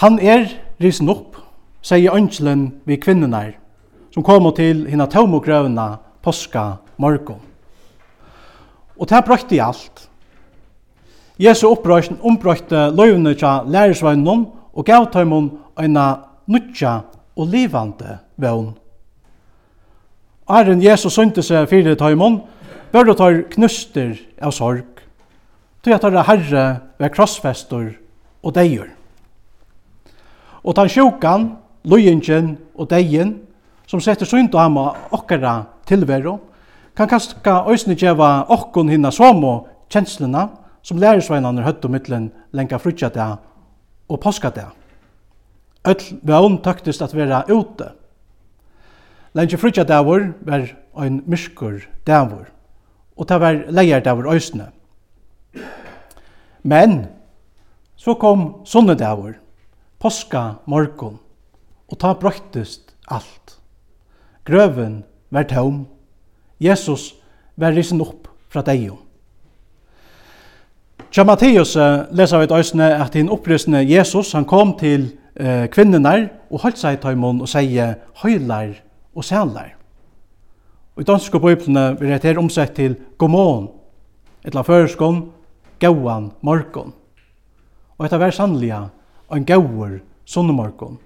Han er risen opp, sier ønskelen vi kvinnerne, som kommer til hina tøvmogrøvna påska morgen. Og det brøkte i alt. Jesu opprøysen ombrøkte løvene til lærersvøgnen og gav tøymon en nutja og livande vevn. Æren Jesus synte seg fire tøymon, bør tøy knuster av sorg, tøy at tøyre herre ved krossfester og deier. Og tan sjukan, løyingen og deien, som setter synd og hama okkara tilveru, kan kaska òsne djeva okkon hinna somo kjenslina som lærersveinane høtt og mittlen lenka frutja og påska det. Öll vøvn tøktist at vera ute. Lenka frutja det var ein myskur dævur, og ta var leir var òsne. Men, så kom sunne dævur, Påska morgon, og ta brøytist alt. Grøven var tøm, Jesus var risen opp fra deg. Tja Matteus leser vi et øsne at den opprystende Jesus, han kom til eh, kvinnerne og holdt seg i tøymon og sier høylar og sælar. Og i danske bøyplene vil det her omsett til gommon, etla føreskon, gauan, morgon. Og etter hver sannlige en gauur sunnumorgon.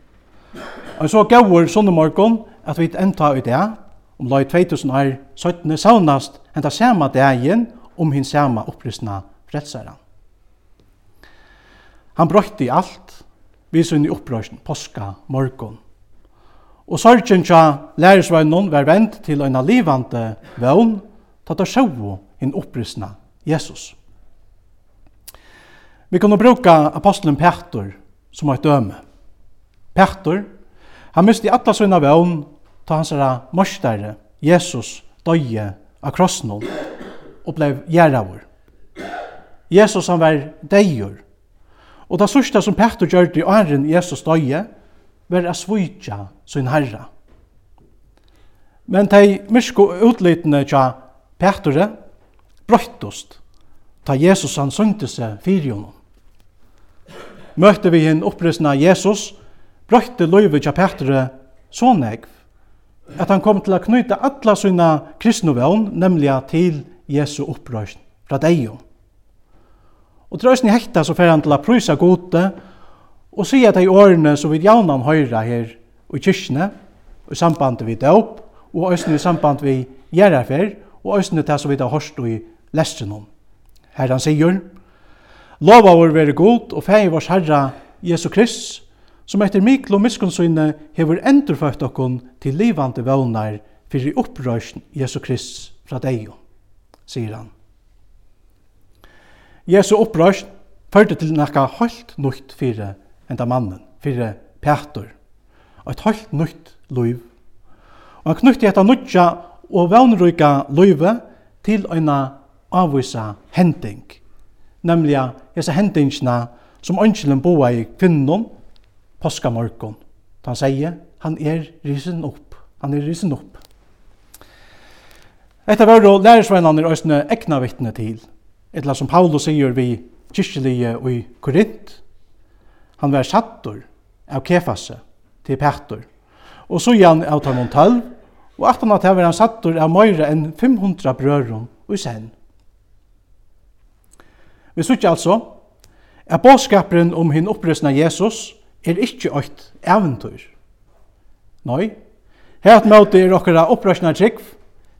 Og så gauur sunnumorgon at vi enda i det, om lai 2000 år, søytene saunast enda sama dagen om hin sama opprystna frelsaren. Han brøtti alt, vi sunn i opprøysten, påska, morgon. Og sorgen tja lærersvøgnon var vend til ein livande vøgn, tatt av sjåu hinn opprystna Jesus. Vi kan bruka apostelen Petor som eit døme. Petter, han misti alla sina vøvn ta hansara morsdare, Jesus, døye av krossnål og blei gjerravur. Jesus han var deigur. Og det sørste som Petter gjør det i åren Jesus døye, var å svitja sin herra. Men de mysko utlytene tja Petter brøyttost ta Jesus han sønte seg fyrir honom møtte vi hinn opprystna Jesus, brøytte løyve tja Petre så negv, at han kom til å knyta alla sina kristnovevn, nemlig til Jesu opprøysen fra deio. Og til i hekta så fer han til å prysa gode, og sier at de årene som vi jaunan høyra her i kyrkene, i samband vi døp, og òsne i samband vi gjerrafer, og òsne til som vi da hørst i lestrenom. Her han sier, Lova vår vere god og fei vårs Herra Jesu Krist, som etter mikl og miskunnsyne hever endurføyt okkon til livande vøvnar fyrir opprøysn Jesu Krist fra deg, sier han. Jesu opprøysn førte til nekka holdt nukt fyrir enda mannen, fyrir Petur, og et holdt nukt luiv. Og han knutti etta nutja og vøvnruika luive til øyna avvisa hending, nemlig hese hendingsna som ønskjelen boa i kvinnon påskamorgon. Han sier, han er risen opp. Han er risen opp. Etter var og lærersveinene er østene ekna vittne til. Etla som Paulus sier vi kyrkjelige og i Korint. Han var sattor av kefasse til Petter. Og så igjen av Talmon 12. Og at han at han sattor av møyre enn 500 brøren og sen. Vi sier altså at bådskaperen om hinn opprøsna Jesus er ikkje eit eventyr. Nei, her at møte er okkara opprøsna trygg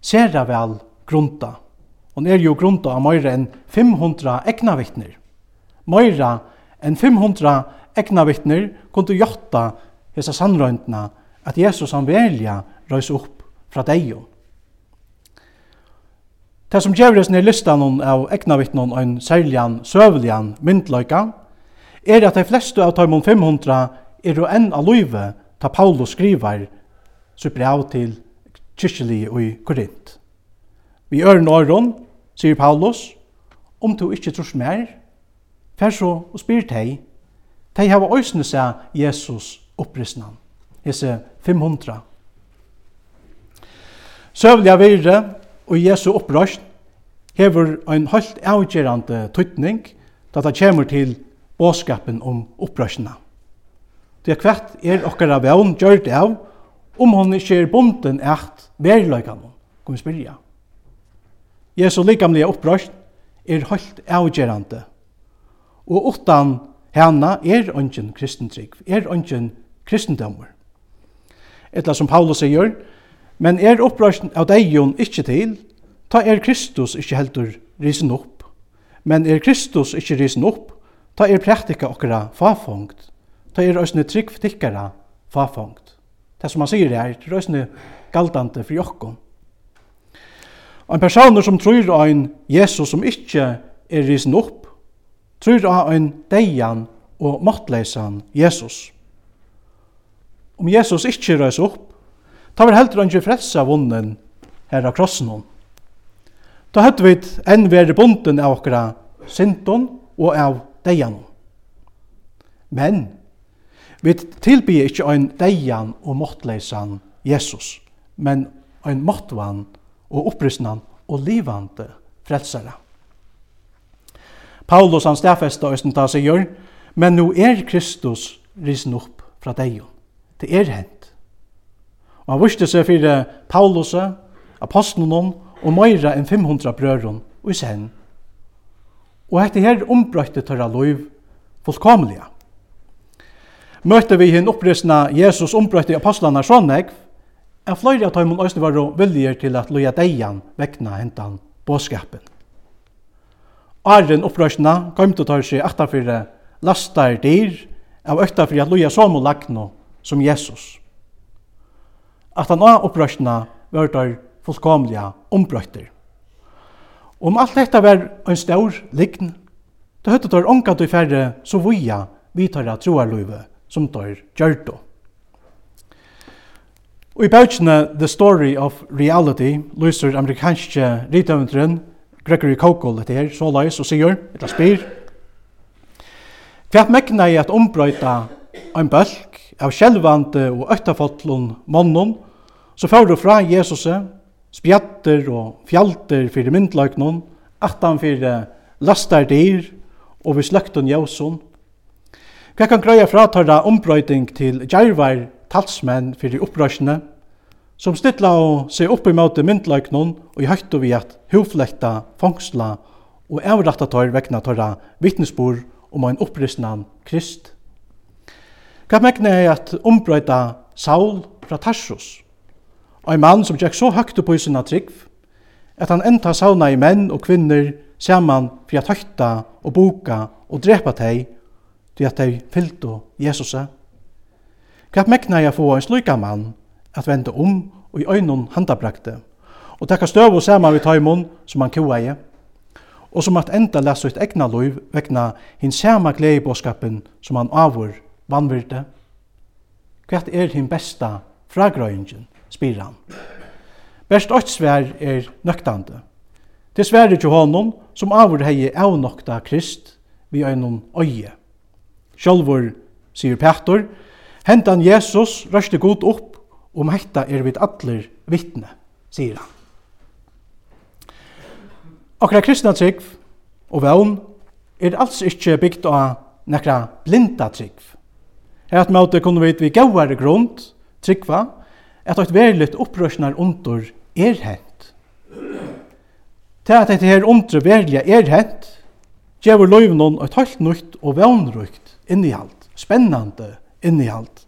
ser det vel grunta. Hon er jo grunta av meira enn 500 egna vittner. Meira enn 500 egna vittner kunne gjotta hessa sannrøyntna at Jesus han velja røys upp fra deio. Det som gjør oss ned listan av egna vittnen og en særligan, søveligan myndløyka, er at de fleste av Taimon 500 er jo enn av løyve ta Paulus skriver så brev til kyrkjelige og i Korint. Vi øren åren, sier Paulus, om du ikke tror mer, fær så og spyr deg, de hava øsne seg Jesus opprisnan, hese 500. Søvliga virre, og Jesu opprøst hever ein helt avgjerande tøytning da det kommer til båskapen om opprøstene. Det er kvart er okkara vevn gjørt av om hon ikke er bonden eit verløykan, kom vi spyrja. Jesu likamlige opprøst er halt avgjerande, og utan hana er ongen kristentrygg, er ongen kristendommer. Etla som Paulus sier, Men er opprørsjen av deion ikkje til, ta er Kristus ikkje heldur risen opp. Men er Kristus ikkje risen opp, ta er praktika okkara fafongt. Ta er òsne trygg tikkara fafongt. Det som han sier er, det er òsne galdande for jokkon. En person som tror av en Jesus som ikkje er risen opp, tror av en deian og måttleisan Jesus. Om Jesus ikkje reis opp, Ta var heldur ikke frelsa vunnen her av krossen hon. Ta høtt vi enn veri bunden av okra sinton og av deian. Men, vi tilbyr ikkje ein deian og måttleisan Jesus, men ein måttvan og opprystnan og livande frelsare. Paulus han stafesta og ta seg gjør, men nu er Kristus risen opp fra deion. Det er hent. Og han viste seg for Paulus, apostlenon og meira enn 500 brøren og i sen. Og etter her ombrøyte tørra lov fullkomlige. Møtte vi hinn oppresna Jesus ombrøyte apostlana sånnegv, er flere av tøymon òsne var viljer til at loja deian vekna hentan båskapen. Arren opprørsna kom til ta seg atafyrre lastar dyr av økta fyrir at loja som og lagno som Jesus at han av opprørsene var der fullkomlige ombrøyter. Om alt dette var en stor likn, det høyde der ångat til færre så vuja av troarløyve som der gjør det. Og i bøkene The Story of Reality lyser amerikanske ritøvendren Gregory Kokol etter her, så løys og sier, etter spyr, Hva mekna i at ombrøyta en bølg av sjelvande og øktafottlun månnen så får du fra Jesus spjatter og fjalter fyrir myndløknon, atan fyrir lastar dyr og vi sløkton jøsson. Hva kan greia fra tarra ombrøyting til djervar talsmenn fyrir opprørsene, som stilla og se upp imot myndløknon og i høyt og vi at huflekta, fangsla og avratta tar vekna tarra vittnesbor om ein opprøsnan krist. Hva mekne er at ombrøyta Saul fra Tarsus, Og mann som gikk så høgt på i sinna trygg, at han enda sauna i menn og kvinner saman for at høyta og boka og drepa teg, til at teg fyllte Jesus. Hva mekna jeg få en slika mann at vende om og i øynun handabrakte, og takka støv og saman vi taimon som han koa i, og som at enda lesa ut egna loiv vegna hin sama glei båskapen som han avur vannvirte. Hva er hin besta fragrøyngen? spyr han. Best ått svær er nøktande. Det sværer til honom som avur hei avnokta krist vi øynon øye. Sjolvor, sier Petor, hentan Jesus røste god opp, om hetta er vid atler vittne, sier han. Okra kristna trygg og vevn er alls ikkje bygd av nekra blinda trygg. Her at måte kunne vi vi gauare grund, tryggva, at eit veriligt opprørsnar under er hent. Til at dette her undre verilige er hent, gjevur løyvnån eit helt nytt og vannrykt innihald, spennande innihald.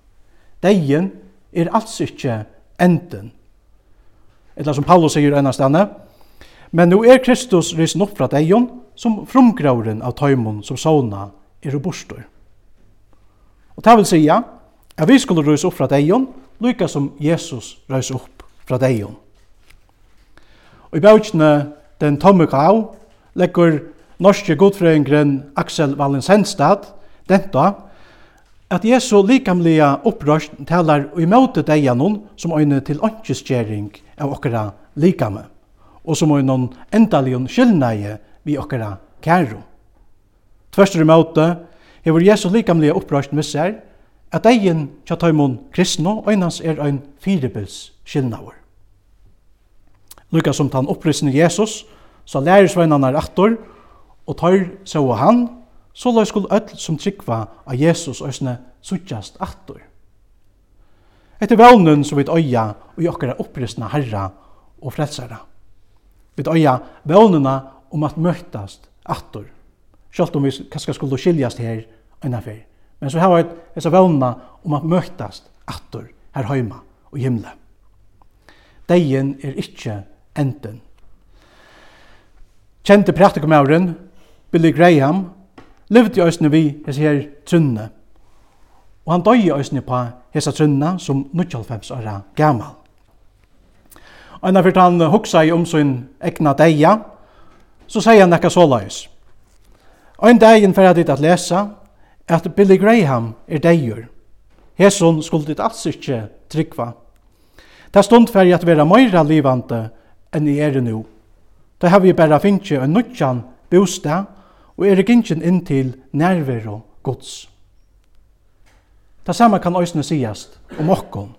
Deien er alls ikkje enden. Eller som Paulus sier enn stane, men nu er Kristus risen opp fra deion som frumgrauren av tøymon som sauna er i bostor. Og det vil sige at vi skulle rysa opp fra deion, lykka som Jesus røys opp fra deion. Og i bøkene Den tomme kau, legger norske godfrøyngren Aksel Valensenstad denta at Jesu likamlega opprørst talar i møte deianon som øyne til åndkjeskjering av okkara likame og som øyne endalion skyldneie vi okkara kæro. Tvørster i møte hever Jesu likamlega opprørst med seg at degin tja tøymon kristno øynans er ein firebils skilnaver. Lukka som tann opprysne Jesus, så lærer er aktor, og tøyr så han, så la skuld öll som tryggva av Jesus òsne suttjast aktor. Etter vevnen så vit øya og i okkara opprysna herra og frelsara. Vit øya vevnena om at møttast aktor, sjalt om vi kanskje skulle skiljast her enn Men så har vi dessa vågna om att møttast attor här hemma och himla. Dejen är inte enten. Kjente praktikumauren, Billy Graham, levde i ösne vi hese her trunne. Og han døg i øsne på hese trunne som 95 år gammal. Og enn fyrt han hoksa i om sin egna deia, så sier han nekka såleis. Og en dagin fyrir dit at lesa, at Billy Graham er deigur. Hesun skulle dit alls ikkje tryggva. Ta stund fyrir at vera meira livande enn i er nu. Da har vi berra finnje en nutjan bostad og er gintjen inn til nærvero gods. Ta samme kan òsne sigast om okkon.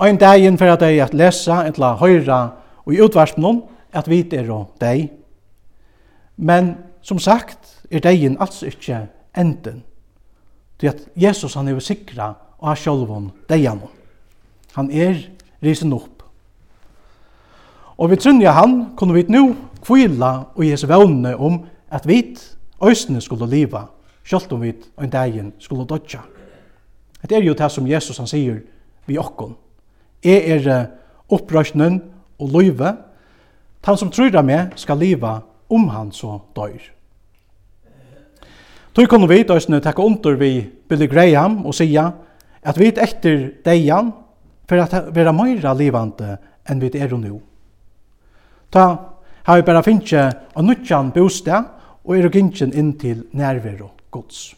Ein dagen for at dei at lesa, etla høyra og i utvarspen at vi er og dei. Men som sagt er deien alls ikkje enden. Det at Jesus han er sikra og har sjolvun deian. Han er risen opp. Og vi trunja han kunne vi nu kvila og Jesu vevne om at vi òsne skulle liva, sjalt om vi en dagen skulle dodja. Det er jo det som Jesus han sier vi okkon. Jeg er opprøsnen og løyve. Han som tror av meg skal liva om han så døyr. Då kunne vi då snö taka under vi Billy Graham og säga at vi efter deian för at vera meira levande enn vi er nu. Ta har vi bara finnje en nutjan bostad og är gingen in till närvaro gods.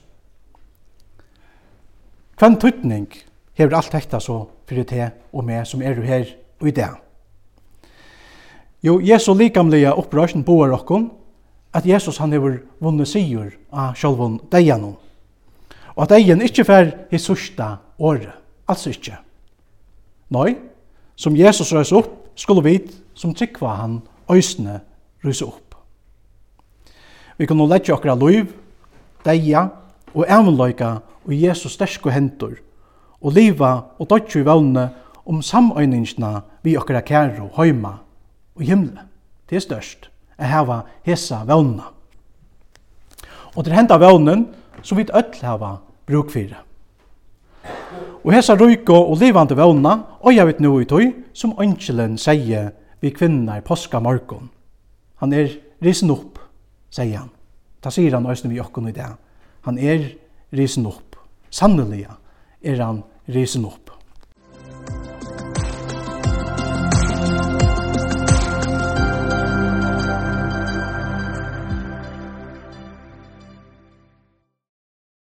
Kvann tutning hever alt hekta så fyrir te og me som er her og i det. Jo, Jesu likamlega opprørsjen boar okkon, at Jesus han hever vunnet sigur av sjálfun deianum. Og at deian ikkje fer i sørsta året. Altså ikkje. Nei, som Jesus røys opp, skulle vi som tryggva han òsne røys opp. Vi kan nå letja okra loiv, deia og ævnløyka og Jesus stersko hentur og liva og dodju i vavne om samøyningsna vi okra kæru, høyma og himle. Det er størst å hava hesa vevnene. Og til henta vevnen som vi öll hava bruk fyrir. Og hesa rujko og livande vevna, og jeg vet nu i tøy, som ønskjelen sier vi kvinner i påska morgon. Han er risen opp, sier han. Ta sier han òsne vi okkon i det. Han er risen opp. Sannelig er han risen opp.